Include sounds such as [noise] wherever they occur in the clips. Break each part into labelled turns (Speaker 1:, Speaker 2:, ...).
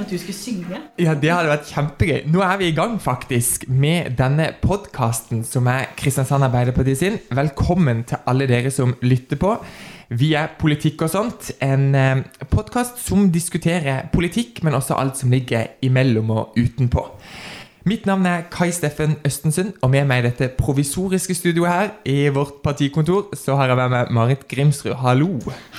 Speaker 1: tenkte at du skulle synge.
Speaker 2: Ja, det hadde vært kjempegøy. Nå er vi i gang faktisk med denne podkasten som er Kristiansand Arbeiderparti sin. Velkommen til alle dere som lytter på. Vi er Politikk og sånt, en eh, podkast som diskuterer politikk, men også alt som ligger imellom og utenpå. Mitt navn er Kai Steffen Østensund, og med meg i dette provisoriske studioet her i vårt partikontor, så har jeg vært med Marit Grimsrud. Hallo.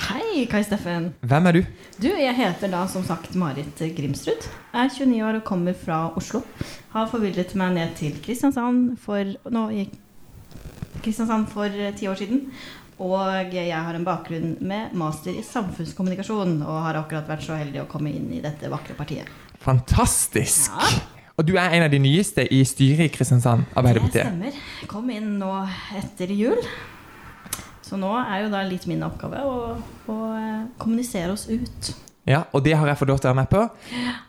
Speaker 1: Hei, Kai Steffen.
Speaker 2: Hvem er du?
Speaker 1: Du, jeg heter da som sagt Marit Grimsrud. Er 29 år og kommer fra Oslo. Har forvillet meg ned til Kristiansand for nå i Kristiansand for ti år siden. Og jeg har en bakgrunn med master i samfunnskommunikasjon, og har akkurat vært så heldig å komme inn i dette vakre partiet.
Speaker 2: Fantastisk.
Speaker 1: Ja.
Speaker 2: Og du er en av de nyeste i styret i Kristiansand
Speaker 1: Det
Speaker 2: stemmer.
Speaker 1: stemmer. Kom inn nå etter jul. Så nå er jo da litt min oppgave å, å eh, kommunisere oss ut.
Speaker 2: Ja, og det har jeg fått lov til å være med på.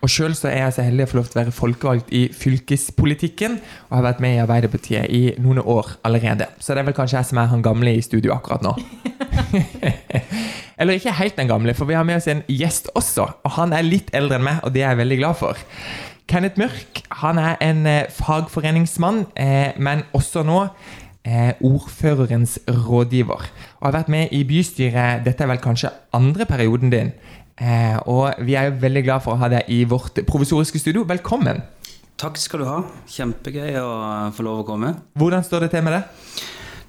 Speaker 2: Og sjøl er jeg så heldig å få lov til å være folkevalgt i fylkespolitikken, og har vært med i Arbeiderpartiet i noen år allerede. Så det er vel kanskje jeg som er han gamle i studio akkurat nå. [laughs] Eller ikke helt den gamle, for vi har med oss en gjest også. Og han er litt eldre enn meg, og det er jeg veldig glad for. Kenneth Mørk han er en eh, fagforeningsmann, eh, men også nå eh, ordførerens rådgiver. Og har vært med i bystyret, dette er vel kanskje andre perioden din. Og vi er jo veldig glad for å ha deg i vårt provisoriske studio. Velkommen!
Speaker 3: Takk skal du ha. Kjempegøy å få lov å komme.
Speaker 2: Hvordan står det til med det?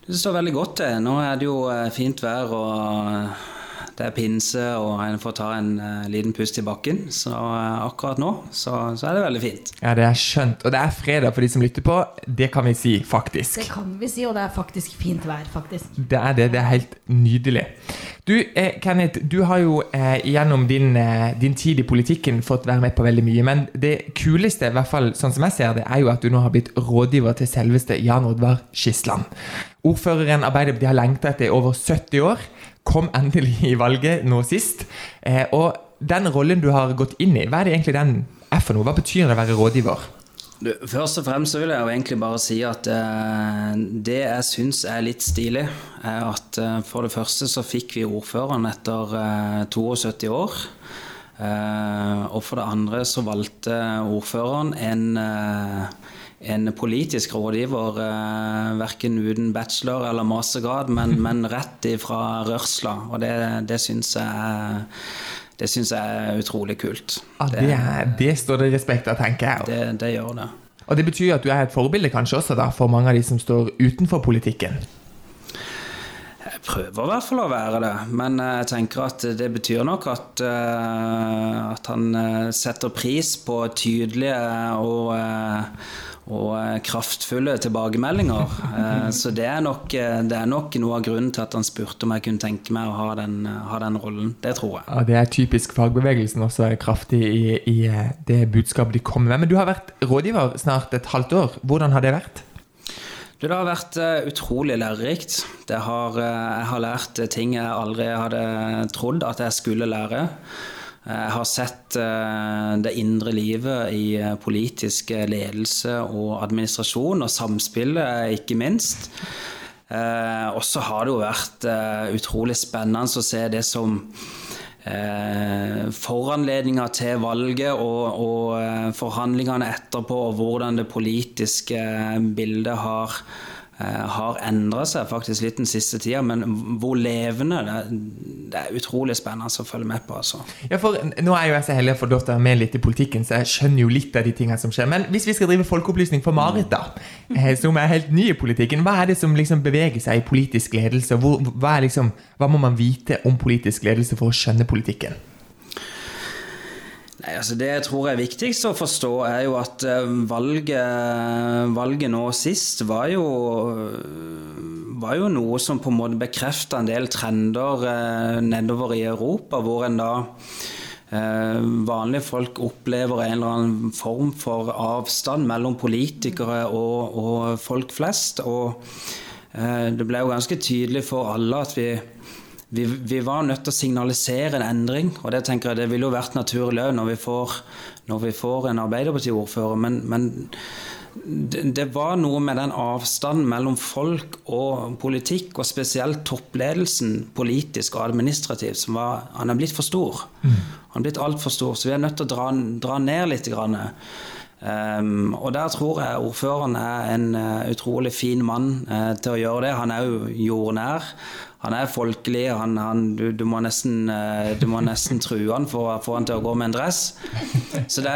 Speaker 3: Det står veldig godt til. Nå er det jo fint vær, og det er pinse, og en får ta en uh, liten pust i bakken. Så uh, akkurat nå så, så er det veldig fint.
Speaker 2: Ja, det er skjønt. Og det er fredag for de som lytter på. Det kan vi si, faktisk.
Speaker 1: Det kan vi si, og det er faktisk fint vær, faktisk.
Speaker 2: Det er det. Det er helt nydelig. Du, eh, Kenneth, du har jo eh, gjennom din, eh, din tid i politikken fått være med på veldig mye. Men det kuleste, i hvert fall sånn som jeg ser det, er jo at du nå har blitt rådgiver til selveste Jan Oddvar Skisland. Ordføreren Arbeiderpartiet har lengta etter i over 70 år. Kom endelig i valget nå sist. Eh, og den rollen du har gått inn i, hva er det egentlig den er for noe? Hva betyr det å være rådgiver?
Speaker 3: Du, først og fremst så vil jeg jo egentlig bare si at eh, det jeg syns er litt stilig, er at eh, for det første så fikk vi ordføreren etter eh, 72 år. Eh, og for det andre så valgte ordføreren en, eh, en politisk rådgiver, eh, verken uten bachelor eller mastergrad, men, [laughs] men rett ifra rørsla. Og det, det syns jeg er det syns jeg er utrolig kult.
Speaker 2: Ah, det, er, det står det respekt av, tenker jeg.
Speaker 3: Det, det gjør det.
Speaker 2: Og det betyr at du er et forbilde kanskje også da, for mange av de som står utenfor politikken.
Speaker 3: Jeg prøver i hvert fall å være det, men jeg tenker at det betyr nok at, eh, at han eh, setter pris på tydelige og, eh, og kraftfulle tilbakemeldinger. Eh, Så det er, nok, eh, det er nok noe av grunnen til at han spurte om jeg kunne tenke meg å ha den, ha den rollen. Det tror jeg.
Speaker 2: Ja, Det er typisk fagbevegelsen også kraftig i, i eh, det budskapet de kommer med. Men du har vært rådgiver snart et halvt år. Hvordan har det vært?
Speaker 3: Det har vært eh, utrolig lærerikt. Har, eh, jeg har lært ting jeg aldri hadde trodd at jeg skulle lære. Jeg har sett eh, det indre livet i eh, politisk ledelse og administrasjon, og samspillet, ikke minst. Eh, Og så har det jo vært eh, utrolig spennende å se det som eh, foranledninger til valget og, og eh, forhandlingene etterpå, og hvordan det politiske bildet har, eh, har endra seg faktisk litt den siste tida. Men hvor levende det, det er utrolig spennende å følge med på. altså.
Speaker 2: Ja, for Nå er jo jeg så heldig å få lov til å være med litt i politikken, så jeg skjønner jo litt av de tingene som skjer. Men hvis vi skal drive folkeopplysning for Marit, da, eh, som er helt ny i politikken, hva er det som liksom beveger seg i politisk ledelse? Hvor, hva, liksom, hva må man vite om politisk ledelse for å skjønne politikken?
Speaker 3: Altså Det jeg tror er viktigst å forstå, er jo at eh, valget, valget nå sist var jo, var jo noe som på en måte bekrefta en del trender eh, nedover i Europa, hvor en da eh, vanlige folk opplever en eller annen form for avstand mellom politikere og, og folk flest. Og det ble jo ganske tydelig for alle at vi vi, vi, var nødt til å signalisere en endring, og det tenker jeg det ville jo vært naturlig òg når, vi får- når vi får en Arbeiderparti-ordfører. Men, men det, var noe med den avstanden mellom folk og politikk, og spesielt toppledelsen politisk og administrativt, som var Han er blitt for stor. Mm. Han er blitt altfor stor, så vi er nødt til å dra, dra ned litt. Grann. Um, og der tror jeg ordføreren er en uh, utrolig fin mann uh, til å gjøre det. Han er jo jordnær. Han er folkelig. Han, han, du, du, må nesten, uh, du må nesten true han for å få han til å gå med en dress. Det,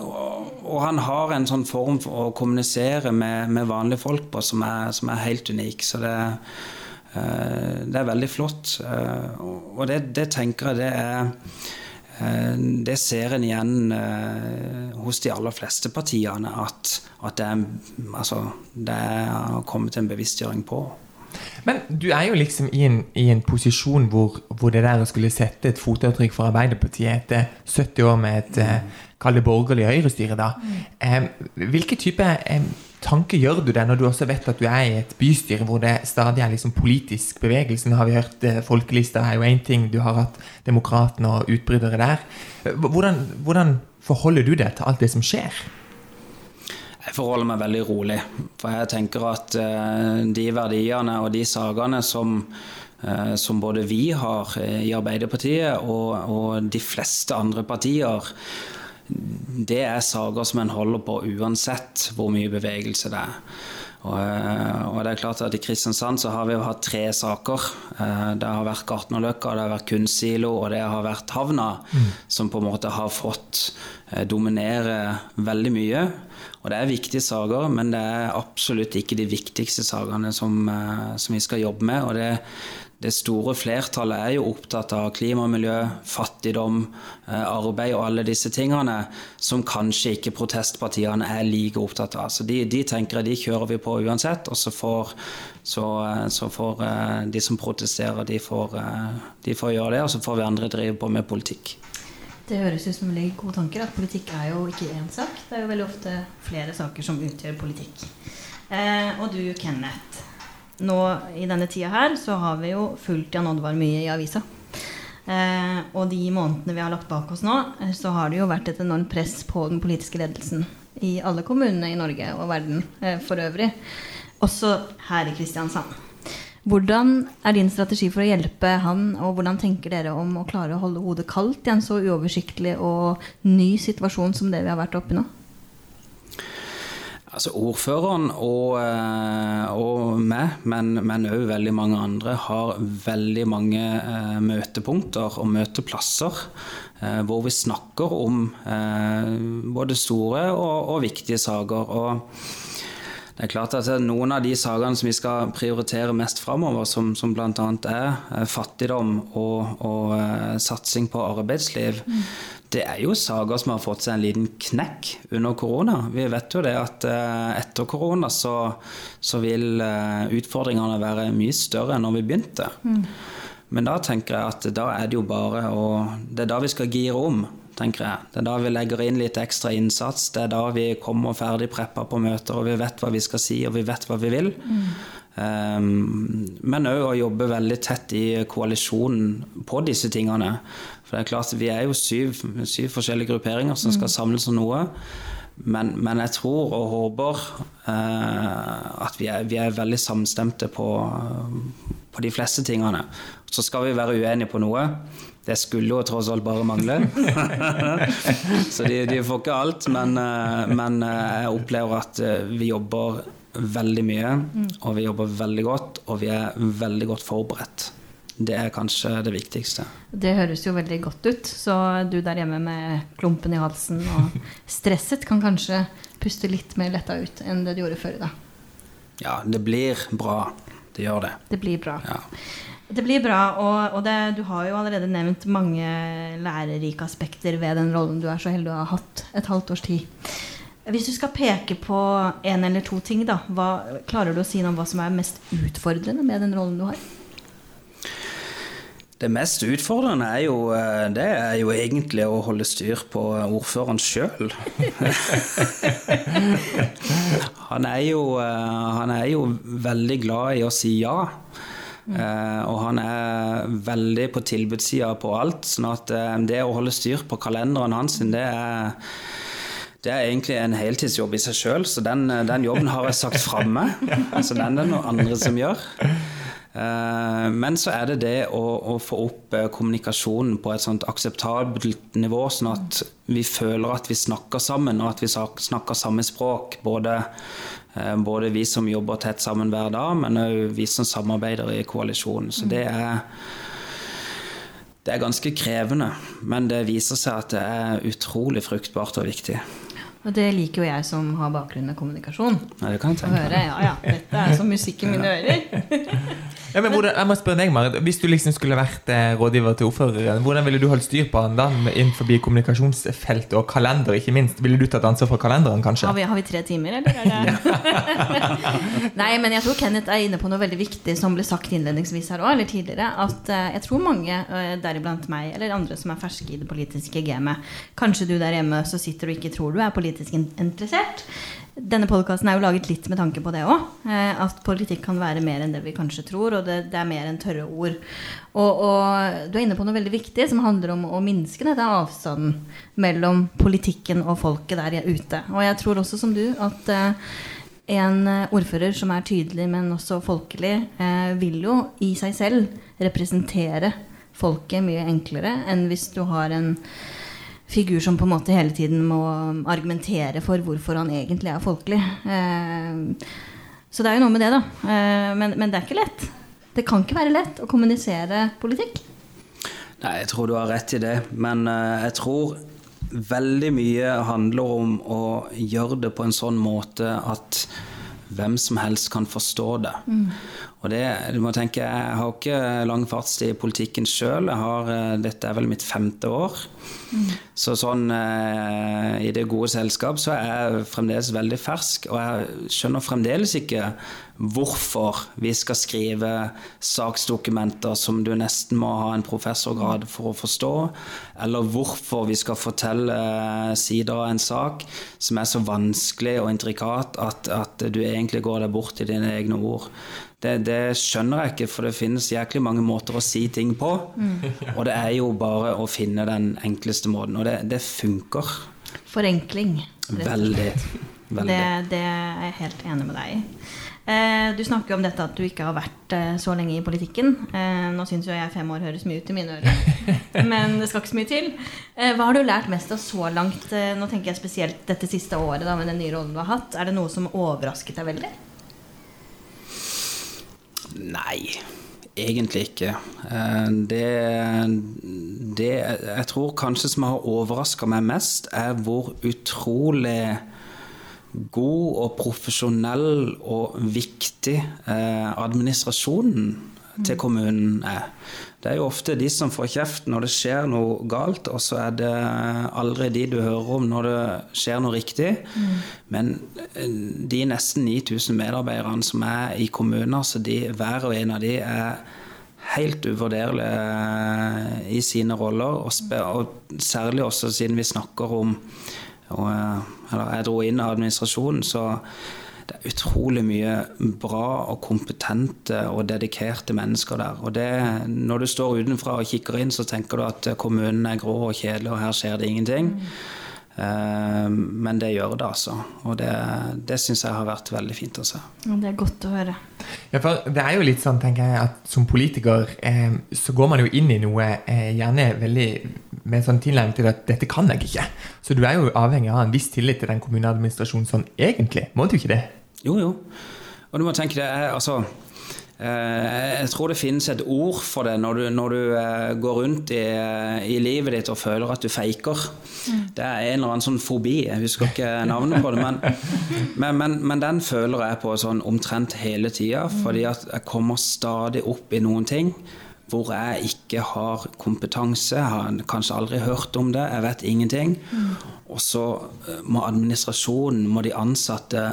Speaker 3: og, og, han har en sånn form for å kommunisere med, med vanlige folk på som er, som er helt unik. Så det, det er veldig flott. og det, det tenker jeg det er det ser en igjen eh, hos de aller fleste partiene, at, at det, er, altså, det er kommet en bevisstgjøring på.
Speaker 2: Men du er jo liksom i en, i en posisjon hvor, hvor, det der å skulle sette et fotavtrykk for Arbeiderpartiet etter 70 år med et mm. kall det borgerlig høyrestyre, da. Mm. Eh, hvilke type eh, tanke gjør du deg når du også vet at du er i et bystyre hvor det stadig er liksom politisk bevegelse? Nå har vi hørt eh, Folkelista er jo én ting, du har hatt Demokratene og utbrytere der. Hvordan, hvordan, forholder du deg til alt det som skjer?
Speaker 3: Jeg forholder meg veldig rolig. For jeg tenker at uh, de verdiene og de sakene som, uh, som både vi har i Arbeiderpartiet og, og de fleste andre partier, det er saker som en holder på uansett hvor mye bevegelse det er. Og, eh, og, det er klart at I Kristiansand så har vi jo hatt tre saker. Eh, det har vært Gartnerløkka, det har vært Kunstsilo og det har vært Havna, mm. som på en måte har fått eh, dominere veldig mye. Og Det er viktige saker, men det er absolutt ikke de viktigste sakene som, som vi skal jobbe med. og det det store flertallet er jo opptatt av klima og miljø, fattigdom, eh, arbeid og alle disse tingene som kanskje ikke protestpartiene er like opptatt av. Så de, de tenker de kjører vi på uansett, og så får, så, eh, så får eh, de som protesterer, de får, de får, gjøre det, og så får vi andre drive på med politikk.
Speaker 1: Det høres ut som veldig gode tanker. At politikk er jo ikke én sak. Det er jo veldig ofte flere saker som utgjør politikk. Eh, og du, Kenneth nå i denne tida her så har vi jo fulgt Jan Oddvar mye i avisa. Eh, og de månedene vi har lagt bak oss nå, eh, så har det jo vært et enormt press på den politiske ledelsen i alle kommunene i Norge og verden eh, for øvrig. Også her i Kristiansand. Hvordan er din strategi for å hjelpe han, og hvordan tenker dere om å klare å holde hodet kaldt i en så uoversiktlig og ny situasjon som det vi har vært oppe i nå?
Speaker 3: Altså Ordføreren og, eh, og meg, men òg veldig mange andre, har veldig mange eh, møtepunkter og møteplasser eh, hvor vi snakker om eh, både store og, og, viktige saker. og det er klart at Noen av de sakene som vi skal prioritere mest framover, som, som bl.a. er fattigdom og, og uh, satsing på arbeidsliv, mm det er jo saker som har fått seg en liten knekk under korona. Vi vet jo det at eh, etter korona så, så vil eh, utfordringene være mye større enn når vi begynte. Mm. Men da tenker jeg at da er det jo bare å Det er da vi skal gire om, tenker jeg. Det er da vi legger inn litt ekstra innsats. Det er da vi kommer ferdig preppa på møter, og vi vet hva vi skal si, og vi vet hva vi vil. Mm. Um, men òg å jobbe veldig tett i koalisjonen på disse tingene. For det er klart, Vi er jo syv, syv forskjellige grupperinger som skal mm. samles om noe. Men, men, jeg tror og håper eh, at vi er, vi er, veldig samstemte på, på, de fleste tingene. Så skal vi være uenige på noe. Det skulle jo tross alt bare mangle. [laughs] så de, de, får ikke alt. Men, eh, men, eh, jeg opplever at eh, vi jobber veldig mye, mm. og vi jobber veldig godt, og vi er veldig godt forberedt. Det er kanskje det viktigste.
Speaker 1: Det høres jo veldig godt ut. Så du der hjemme med klumpen i halsen og [laughs] stresset kan kanskje puste litt mer letta ut enn det du gjorde før i dag.
Speaker 3: Ja, det blir bra. Det gjør det.
Speaker 1: Det blir bra. Ja. Det blir bra, og, og det, du har jo allerede nevnt mange lærerike aspekter ved den rollen du er så heldig å ha hatt et halvt års tid. Hvis du skal peke på én eller to ting, da, hva, klarer du å si noe om hva som er mest utfordrende med den rollen du har?
Speaker 3: Det mest utfordrende er jo, eh, det er jo egentlig å holde styr på ordføreren sjøl. [laughs] han, er jo, eh, han er jo veldig glad i å si ja. Mm. og han er veldig på tilbudssida på alt. sånn at det å holde styr på kalenderen hans, det er Det er egentlig en heltidsjobb i seg sjøl, så den, den, jobben har jeg sagt framme. Altså [laughs] den er det noen andre som gjør. Eh, men så er det det å, å, få opp eh, kommunikasjonen på et sånt akseptabelt nivå, sånn at vi føler at vi snakker sammen, og at vi snakker samme språk. Både, eh, både vi som jobber tett sammen hver dag, men òg vi som samarbeider i koalisjonen. Så det er det er ganske krevende, men det viser seg at det er utrolig fruktbart og viktig.
Speaker 1: Og det liker jo jeg som har bakgrunn med kommunikasjon.
Speaker 3: Ja, det kan jeg tenke.
Speaker 1: Høre, ja, ja, dette er som musikk i mine ører. [laughs]
Speaker 2: ja, men hvordan, jeg må spørre deg, Marit. Hvis du liksom skulle vært eh, rådgiver til ordføreren, hvordan ville du holdt styr på han da innenfor kommunikasjonsfeltet og kalender, ikke minst? Ville du tatt ansvar for kalenderen, kanskje?
Speaker 1: Har vi, har vi tre timer, eller? [laughs] Nei, men jeg tror Kenneth er inne på noe veldig viktig som ble sagt innledningsvis her òg, eller tidligere. At uh, jeg tror mange, uh, deriblant meg eller andre som er ferske i det politiske gamet Kanskje du der hjemme så sitter og ikke tror du er politisk politisk interessert. Denne podkasten er jo laget litt med tanke på det òg. Eh, at politikk kan være mer enn det vi kanskje tror, og det, det er mer enn tørre ord. Og, og, du er inne på noe veldig viktig som handler om å minske dette avstanden mellom politikken og folket der ute. Og jeg tror også som du at eh, en ordfører som er tydelig, men også folkelig, eh, vil jo i seg selv representere folket mye enklere enn hvis du har en figur som på en måte hele tiden må argumentere for hvorfor han egentlig er folkelig. Eh, så det er jo noe med det, da. Eh, men, men, det er ikke lett. Det kan ikke være lett å kommunisere politikk.
Speaker 3: Nei, jeg tror du har rett i det. Men eh, jeg tror veldig mye handler om å gjøre det på en sånn måte at hvem som helst kan forstå det. Mm. Og det, du må tenke, Jeg har ikke lang fartstid i politikken sjøl. Dette er vel mitt femte år. Mm. Så sånn eh, i det gode selskap så er jeg fremdeles veldig fersk. Og jeg skjønner fremdeles ikke hvorfor vi skal skrive saksdokumenter som du nesten må ha en professorgrad for å forstå, eller hvorfor vi skal fortelle sider av en sak som er så vanskelig og intrikat at, at du egentlig går deg bort i dine egne ord. Det, det, skjønner jeg ikke, for det finnes jæklig mange måter å si ting på. Mm. Og det er jo bare å finne den enkleste måten, og det, det funker.
Speaker 1: Forenkling.
Speaker 3: Veldig. veldig.
Speaker 1: Det, det, er jeg helt enig med deg i. Eh, du snakker om dette at du ikke har vært eh, så lenge i politikken. Eh, nå syns jo jeg fem år høres mye ut i mine ører, [laughs] men det skal ikke så mye til. Hva har du lært mest av så langt? Nå tenker jeg spesielt dette siste året da, med den nye rollen du har hatt. Er det noe som overrasket deg veldig?
Speaker 3: Nei, egentlig ikke. Det, det jeg tror kanskje som har overraska meg mest, er hvor utrolig god og profesjonell og viktig eh, administrasjonen til kommunen er. Det er jo ofte de som får kjeft når det skjer noe galt, og så er det aldri de du hører om når det skjer noe riktig. Mm. Men eh, de nesten 9000 medarbeiderne som er i kommunen, så de, hver og en av de er helt uvurderlige eh, i sine roller, og, og særlig også siden vi snakker om og, eh, Eller jeg dro inn administrasjonen, så det er utrolig mye bra og kompetente og dedikerte mennesker der. Og det, når du står utenfra og kikker inn, så tenker du at kommunen er grå og kjedelig, og her skjer det ingenting. Mm. Men det gjør det, altså. Og det, det syns jeg har vært veldig fint å se.
Speaker 1: Det er godt å høre.
Speaker 2: Ja, for det er jo litt sånn, tenker jeg, at som politiker eh, så går man jo inn i noe eh, gjerne veldig med en sånn tilnærming til at dette kan jeg ikke. Så du er jo avhengig av en viss tillit til den kommuneadministrasjonen sånn egentlig. Må du ikke det?
Speaker 3: Jo, jo. Og du må tenke det er altså eh, jeg tror det finnes et ord for det når du, når du eh, går rundt i, eh, i, livet ditt og føler at du feiker. Mm. Det er en eller annen sånn fobi, jeg husker ikke navnet på det, men, [laughs] men, men, men den føler jeg på sånn omtrent hele tida, mm. fordi at jeg kommer stadig opp i noen ting hvor jeg ikke har kompetanse, har kanskje aldri hørt om det, jeg vet ingenting. Mm. Og så må administrasjonen, må de ansatte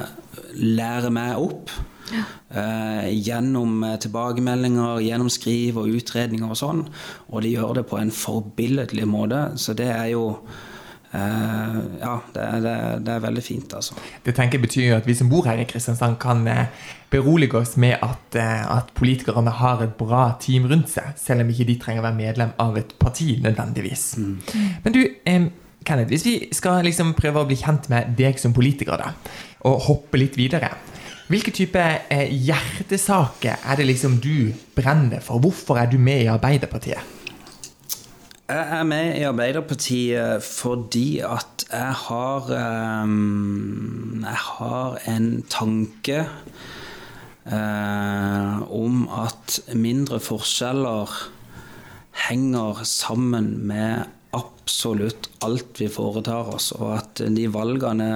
Speaker 3: lære meg opp. Ja. Eh, gjennom eh, tilbakemeldinger, gjennom skriv og utredninger og sånn. Og de gjør det på en forbilledlig måte. Så det er jo eh, Ja, det, det, det, er veldig fint, altså.
Speaker 2: Det tenker jeg betyr at vi som bor her i Kristiansand, kan eh, berolige oss med at, eh, at, politikerne har et bra team rundt seg, selv om ikke de trenger å være medlem av et parti nødvendigvis. Mm. Men du, Kenneth, hvis vi skal liksom prøve å bli kjent med deg som politiker, da, og hoppe litt videre Hvilke type eh, hjertesaker er det liksom du brenner for? Hvorfor er du med i Arbeiderpartiet?
Speaker 3: Jeg er med i Arbeiderpartiet fordi at jeg har um, Jeg har en tanke uh, om at mindre forskjeller henger sammen med absolutt alt vi foretar oss, og at de valgene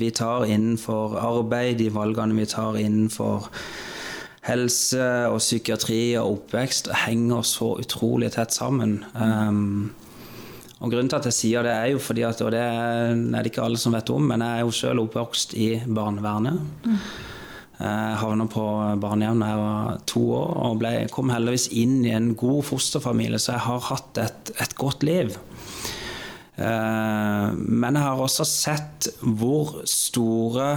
Speaker 3: vi tar innenfor arbeid, de valgene vi tar innenfor helse og psykiatri og oppvekst, henger så utrolig tett sammen. Um, og Grunnen til at jeg sier det, er jo fordi at, og det er det ikke alle som vet om, men jeg er jo selv oppvokst i barnevernet. Mm. Jeg havna på barnehjem da jeg var to år og ble, kom heldigvis inn i en god fosterfamilie, så jeg har hatt et, et godt liv. Eh, men jeg har også sett hvor store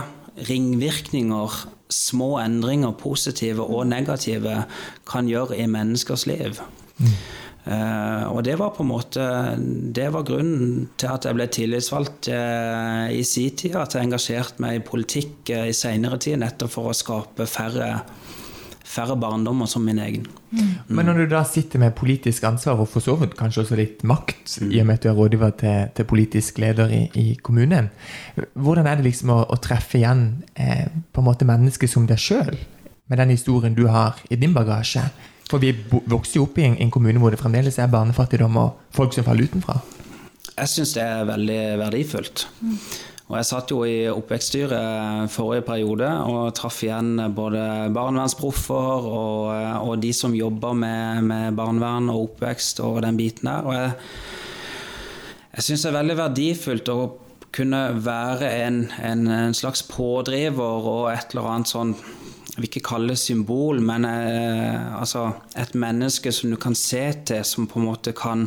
Speaker 3: ringvirkninger små endringer, positive og negative, kan gjøre i menneskers liv. Mm. Uh, og det var på en måte Det var grunnen til at jeg ble tillitsvalgt uh, i sin tid. At jeg engasjerte meg i politikk uh, i seinere tid, nettopp for å skape færre, færre barndommer som min egen.
Speaker 2: Mm. Men når du da sitter med politisk ansvar, og for så vidt kanskje også litt makt, mm. i og med at du er rådgiver til, til politisk leder i, i, kommunen, hvordan er det liksom å, å treffe igjen på en måte mennesker som deg sjøl, med den historien du har i din bagasje? For vi vokser jo opp i en, en, kommune hvor det fremdeles er barnefattigdom og folk som faller utenfra.
Speaker 3: Jeg syns det er veldig verdifullt. Mm. Og jeg satt jo i oppvekststyret forrige periode og traff igjen både barnevernsproffer og, og de som jobber med, med, barnevern og oppvekst og den biten der. Og jeg, jeg syns det er veldig verdifullt å kunne være en, en, en slags pådriver og et eller annet sånn jeg vil ikke kalle det symbol, men eh, altså et menneske som du kan se til, som på en måte kan,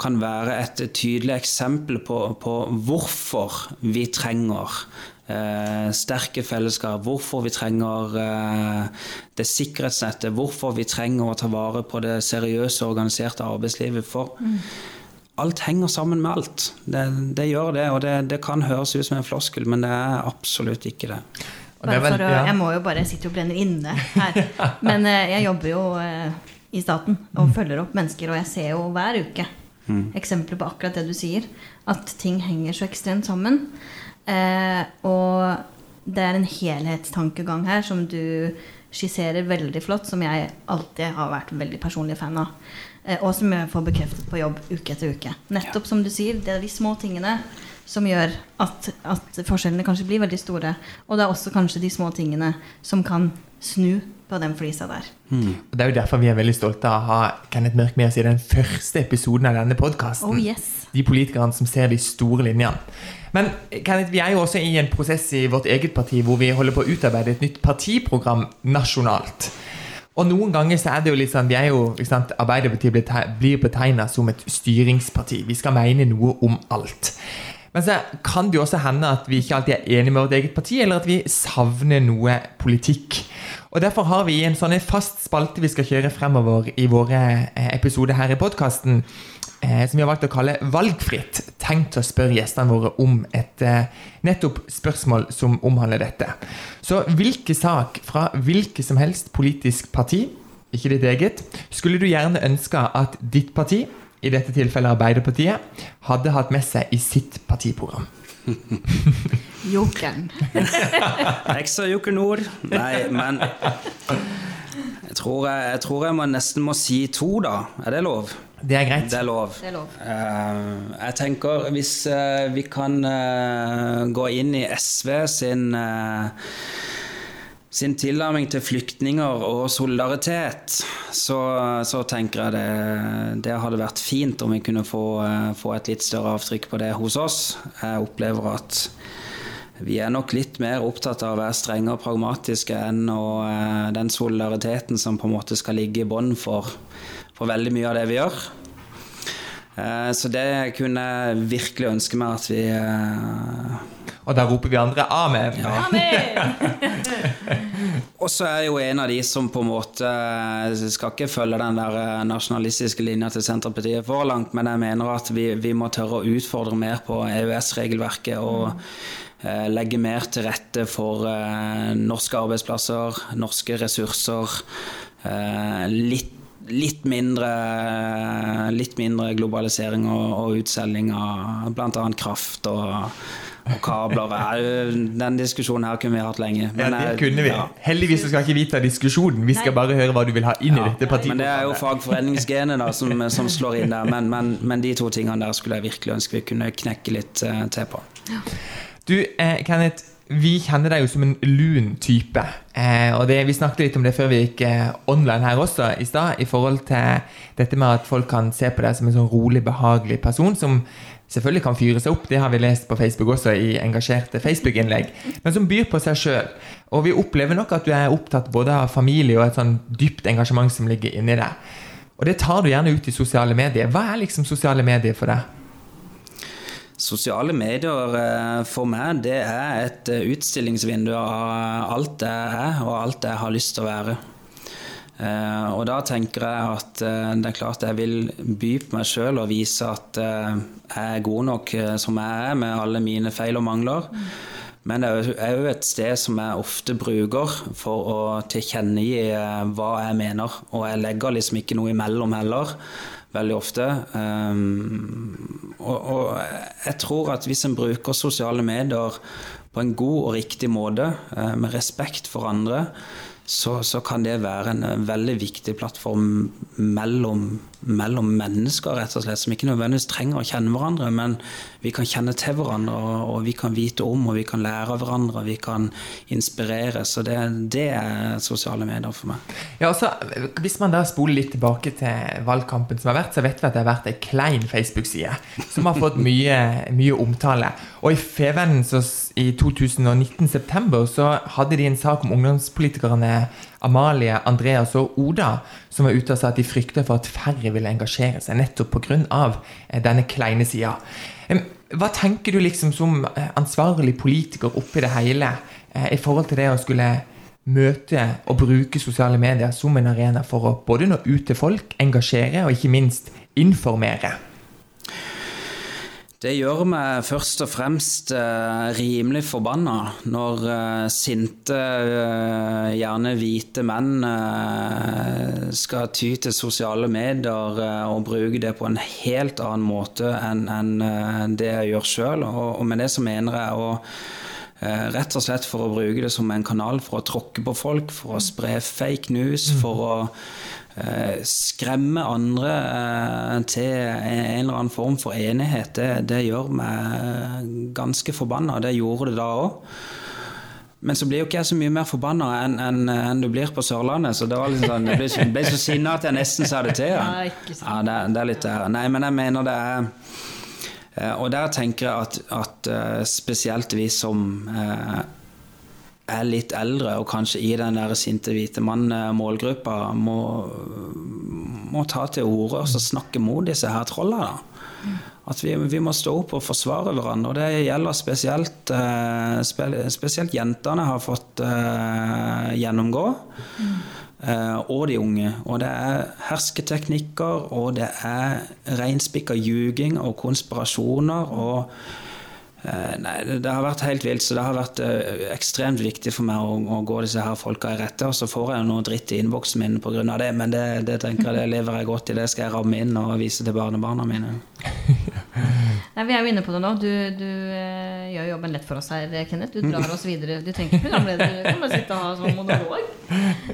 Speaker 3: kan være et tydelig eksempel på, på hvorfor vi trenger eh, sterke fellesskap, hvorfor vi trenger eh, det sikkerhetsnettet, hvorfor vi trenger å ta vare på det seriøse, organiserte arbeidslivet. For mm. alt henger sammen med alt. Det, det gjør det, og det, det kan høres ut som en floskel, men det er absolutt ikke det.
Speaker 1: Å, jeg må jo bare sitte og brenne inne her. Men uh, jeg jobber jo uh, i staten og mm. følger opp mennesker, og jeg ser jo hver uke mm. eksempler på akkurat det du sier. At ting henger så ekstremt sammen. Eh, og det er en helhetstankegang her som du skisserer veldig flott, som jeg alltid har vært veldig personlig fan av. og som jeg får bekreftet på jobb uke etter uke. Nettopp som du sier, det er de små tingene som gjør at, at, forskjellene kanskje blir veldig store. Og det er også kanskje de små tingene som kan snu på den flisa der.
Speaker 2: Mm. Det er jo derfor vi er veldig stolte av å ha Kenneth Mørk med oss i den første episoden av denne podkasten.
Speaker 1: Oh, yes.
Speaker 2: De politikerne som ser de store linjene. Men Kenneth, vi er jo også i en prosess i vårt eget parti hvor vi holder på å utarbeide et nytt partiprogram nasjonalt. Og noen ganger så er det jo litt sånn, vi er jo, ikke sant, Arbeiderpartiet blir betegna som et styringsparti. Vi skal mene noe om alt. Men så kan det jo også hende at vi ikke alltid er enige med vårt eget parti, eller at vi savner noe politikk. Og Derfor har vi en sånn fast spalte vi skal kjøre fremover i våre eh, episoder her i podkasten, eh, som vi har valgt å kalle Valgfritt. Tenkt å spørre gjestene våre om et eh, nettopp spørsmål som omhandler dette. Så hvilken sak fra hvilket som helst politisk parti, ikke ditt eget, skulle du gjerne ønske at ditt parti i dette tilfellet Arbeiderpartiet, hadde hatt med seg i sitt partiprogram? [laughs]
Speaker 1: Jokeren.
Speaker 3: Ekstra [laughs] Joker Nord. Nei, men jeg tror jeg, jeg tror jeg, må nesten må si to, da. Er det lov?
Speaker 2: Det er greit.
Speaker 3: Det er lov.
Speaker 1: Det er lov.
Speaker 3: Uh, jeg tenker hvis uh, vi kan uh, gå inn i SV sin sin tilnærming til flyktninger og solidaritet, så, så tenker jeg det, det, hadde vært fint om vi kunne få, få, et litt større avtrykk på det hos oss. Jeg opplever at vi er nok litt mer opptatt av å være strenge og pragmatiske enn å, eh, den solidariteten som på en måte skal ligge i bånn for, for veldig mye av det vi gjør. Eh, så det kunne jeg virkelig ønske meg at vi eh,
Speaker 2: Og da roper vi andre amen.
Speaker 1: Amen! [laughs]
Speaker 3: Og så er jeg jo en av de som på en måte skal ikke følge den der nasjonalistiske linja til Senterpartiet for langt, men jeg mener at vi, vi må tørre å utfordre mer på EØS-regelverket og legge mer til rette for eh, norske arbeidsplasser, norske ressurser. Eh, litt litt mindre, litt mindre globalisering og, og utselging av bl.a. kraft og, og kabler. [laughs] Den diskusjonen her kunne vi hatt lenge.
Speaker 2: Ja, det kunne vi.
Speaker 3: ja.
Speaker 2: Heldigvis så skal ikke vi ta diskusjonen. Vi skal bare høre hva du vil ha inn i dette partiet.
Speaker 3: Men det er jo fagforeningsgenet da, som, [laughs] som slår inn der. Men, men, men de to tingene der skulle jeg virkelig ønske vi kunne knekke litt eh, til på.
Speaker 2: Du, eh, Kenneth, vi kjenner deg jo som en lun type. Eh, og det, Vi snakket litt om det før vi gikk eh, online her også i stad, i forhold til dette med at folk kan se på deg som en sånn rolig, behagelig person som selvfølgelig kan fyre seg opp, det har vi lest på Facebook også i engasjerte Facebook-innlegg, men som byr på seg sjøl. Og vi opplever nok at du er opptatt både av familie og et sånn dypt engasjement som ligger inni deg. Og det tar du gjerne ut i sosiale medier. Hva er liksom sosiale medier for deg?
Speaker 3: Sosiale medier eh, for meg, det er et eh, utstillingsvindu av alt jeg er, og alt jeg har lyst til å være. Eh, Og da tenker jeg at eh, det er klart jeg vil by på meg sjøl og vise at eh, jeg er god nok eh, som jeg er, med alle mine feil og mangler. Men det er er et sted som jeg ofte bruker for å tilkjennegi eh, hva jeg mener. Og jeg legger liksom ikke noe imellom heller, veldig ofte. Um, og, og jeg tror at hvis en bruker sosiale medier på en god og riktig måte, eh, med respekt for andre, så, så kan det være en eh, veldig viktig plattform mellom, mellom mennesker, rett og slett, som ikke nødvendigvis trenger å kjenne hverandre, men vi kan kjenne til hverandre, og, vi kan vite om, og vi kan lære av hverandre, vi kan inspirere. Så det, det er sosiale medier for meg.
Speaker 2: Ja, altså, Hvis man da spoler litt tilbake til valgkampen som har vært, så vet vi at det har vært ei klein Facebook-side som har fått mye, mye omtale. Og i Fevennen så i 2019 september så hadde de en sak om ungdomspolitikerne Amalie, Andreas og Oda, som var ute og sa at de frykta for at færre ville engasjere seg, nettopp pga. eh, denne kleine sida. Hva tenker du liksom som eh, ansvarlig politiker oppi det hele eh, i forhold til det å skulle møte og bruke sosiale medier som en arena for å både nå ut til folk, engasjere og ikke minst informere.
Speaker 3: Det gjør meg først og fremst eh, rimelig forbanna når eh, sinte, eh, gjerne hvite menn eh, skal ty til sosiale medier eh, og bruke det på en helt annen måte enn en, eh, det jeg gjør sjøl. Og, og med det så mener jeg å Rett og slett for å bruke det som en kanal for å tråkke på folk, for å spre fake news, for å skremme andre eh, til en eller annen form for enighet, det, det gjør meg ganske forbanna. Det gjorde det da òg. Men så blir jo ikke jeg så mye mer forbanna enn en, en du blir på Sørlandet. Så det var liksom sånn, jeg ble, ble så sinna at jeg nesten sa det til
Speaker 1: sant.
Speaker 3: Ja, det, det er litt der. Nei, men jeg mener det er eh, Og der tenker jeg at, at eh, spesielt vi som eh, er litt eldre, og kanskje i den der sinte hvite mann-målgruppa, må, må ta til orde og snakke mot disse her trollene. At vi, vi må stå opp og forsvare hverandre. Og det gjelder spesielt eh, Spesielt jentene har fått eh, gjennomgå. Eh, og de unge. Og det er hersketeknikker, og det er reinspikka ljuging og konspirasjoner. og Nei, det, har vært helt vilt, så det har vært eh, ekstremt viktig for meg å, å gå disse her folka i rette. Og så får jeg jo noe dritt i innboksen min pga. det, men det, det tenker jeg det lever jeg godt i. Det skal jeg ramme inn og vise til barnebarna mine. [laughs]
Speaker 1: Nei, vi er jo inne på det nå. Du, du eh, gjør jobben lett for oss her, Kenneth. Du drar oss videre. Du trenger ikke programleder. Du kan bare sitte og ha sånn monolog.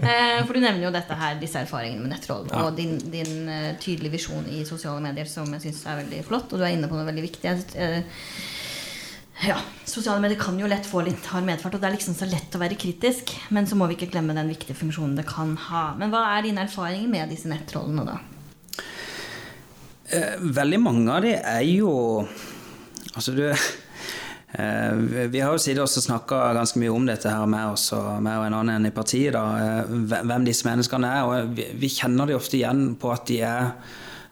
Speaker 1: Eh, for du nevner jo dette her, disse erfaringene med nettroll og din, din uh, tydelige visjon i sosiale medier, som jeg syns er veldig flott. Og du er inne på noe veldig viktig. Jeg, eh, ja, Sosiale medier kan jo lett få litt hard medfart, og det er liksom så lett å være kritisk. Men så må vi ikke glemme den viktige funksjonen det kan ha. Men hva er dine erfaringer med disse nettrollene, da?
Speaker 3: Eh, Veldig mange av de er jo Altså, du eh, vi- har jo siden også snakka ganske mye om dette her med oss og med en annen i partiet. da, eh, Hvem disse menneskene er. og vi kjenner de ofte igjen på at de er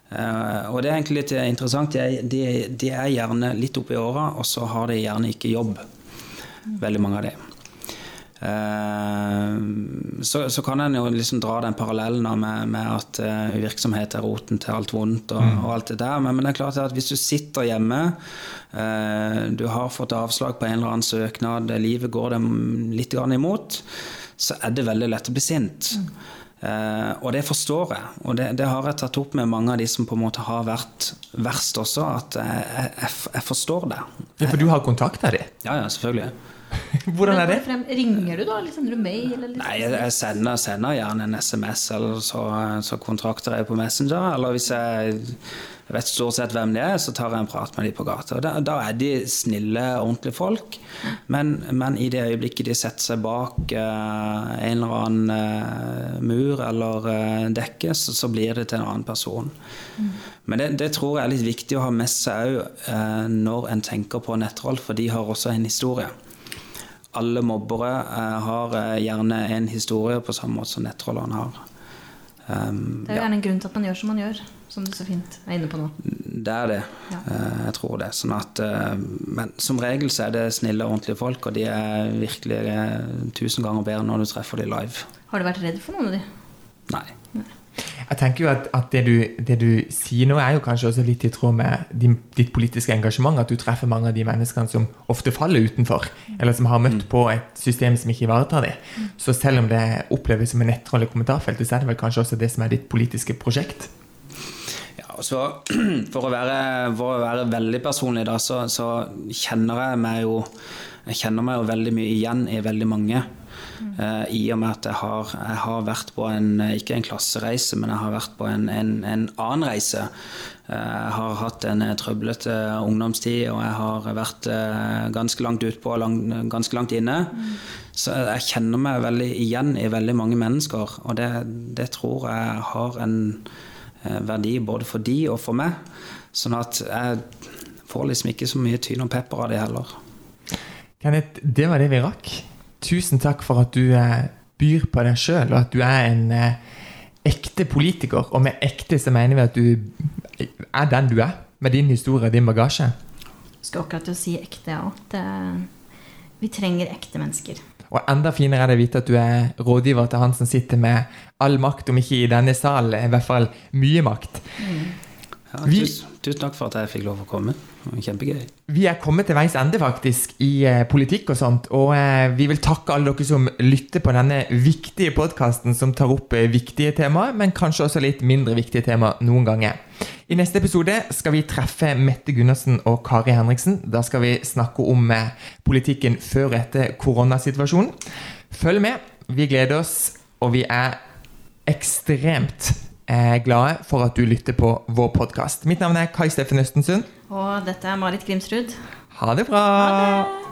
Speaker 3: eh, Og det er egentlig litt interessant. De er, de, de er gjerne litt oppi åra, og så har de gjerne ikke jobb. veldig mange av de. Uh, så, så kan en jo liksom dra den parallellen med, med at uh, virksomhet er roten til alt vondt og, og alt det der. Men, men, det er klart at hvis du sitter hjemme, uh, du har fått avslag på en eller annen søknad, livet går dem litt imot, så er det veldig lett å bli sint. Mm. Uh, og det forstår jeg, og det, det, har jeg tatt opp med mange av de som på en måte har vært verst også, at jeg, jeg, jeg forstår det.
Speaker 2: Ja, For du har kontakta dem?
Speaker 3: Ja, ja, selvfølgelig. [laughs]
Speaker 2: Hvordan er det?
Speaker 1: Ringer du, da? Eller sender du mail? Eller
Speaker 3: Nei, jeg sender, sender, gjerne en SMS, eller så, så kontrakter jeg på Messenger. Eller hvis jeg vet stort sett hvem de er, så tar jeg en prat med dem på gata. Da, da, er de snille, ordentlige folk. Men, men, i det øyeblikket de setter seg bak uh, en eller annen uh, mur eller uh, dekke, så, så, blir det til en annen person. Mm. Men det, det, tror jeg er litt viktig å ha med seg òg når en tenker på nettroll, for de har også en historie alle mobbere eh, har eh, gjerne en historie på samme måte som nettrollene har.
Speaker 1: Um, det er gjerne ja. en grunn til at man gjør som man gjør, som du så fint er inne på nå.
Speaker 3: Det er det. Ja. Uh, jeg tror det. Sånn at, uh, men som regel så er det snille og ordentlige folk, og de er virkelig uh, tusen ganger bedre når du treffer dem live.
Speaker 1: Har du vært redd for noen av dem?
Speaker 3: Nei. Nei.
Speaker 2: Jeg tenker jo at, at det, du, det, du, sier nå, er jo kanskje også litt i tråd med din, ditt politiske engasjement. At du treffer mange av de menneskene som ofte faller utenfor, eller som har møtt mm. på et system som ikke ivaretar dem. Mm. Så selv om det oppleves som en nettroll i kommentarfeltet, så er det vel kanskje også det som er ditt politiske prosjekt?
Speaker 3: Så [clears throat] For å være, for å være veldig personlig, da, så, så kjenner jeg meg jo jeg kjenner meg jo veldig mye igjen i veldig mange. Uh, I og med at jeg har, jeg har, vært på en ikke en klassereise, men jeg har vært på en, en, en annen reise. Uh, jeg har hatt en trøblete ungdomstid, og jeg har vært uh, ganske langt utpå og lang, ganske langt inne. Mm. Så jeg kjenner meg veldig igjen i veldig mange mennesker, og det, det tror jeg har en verdi både for de og for meg. Sånn at jeg får liksom ikke så mye tyn og pepper av det heller.
Speaker 2: Kenneth, det var det vi rakk. Tusen takk for at du eh, byr på deg sjøl, og at du er en eh, ekte politiker. Og med ekte så mener vi at du er den du er, med din historie og din bagasje.
Speaker 1: Skal akkurat til å si ekte, ja. Det, vi trenger ekte mennesker.
Speaker 2: Og enda finere er det å vite at du er rådgiver til han som sitter med all makt, om ikke i denne salen, i hvert fall mye makt. Mm.
Speaker 3: Ja, tusen, tusen, takk for at jeg fikk lov å komme. Kjempegøy.
Speaker 2: Vi er kommet til veis ende faktisk i eh, politikk og sånt. Og eh, vi vil takke alle dere som lytter på denne viktige podkasten som tar opp eh, viktige temaer, men kanskje også litt mindre viktige temaer noen ganger. I neste episode skal vi treffe Mette Gundersen og Kari Henriksen. Da skal vi snakke om eh, politikken før og etter koronasituasjonen. Følg med. Vi gleder oss, og vi er ekstremt er glade for at du lytter på vår podkast. Mitt navn er Kai Steffen Østensund.
Speaker 1: Og dette er Marit Grimsrud.
Speaker 2: Ha det bra. Ha det.